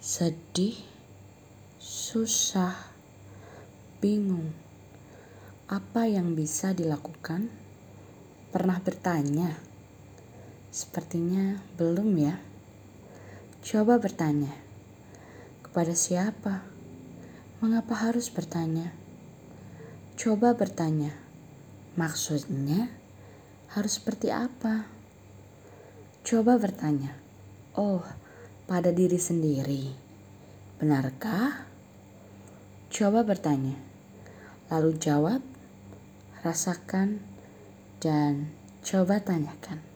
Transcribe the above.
sedih, susah, bingung. Apa yang bisa dilakukan? Pernah bertanya? Sepertinya belum ya. Coba bertanya. Kepada siapa? Mengapa harus bertanya? Coba bertanya. Maksudnya harus seperti apa? Coba bertanya. Oh, pada diri sendiri. Benarkah? Coba bertanya, lalu jawab, rasakan, dan coba tanyakan.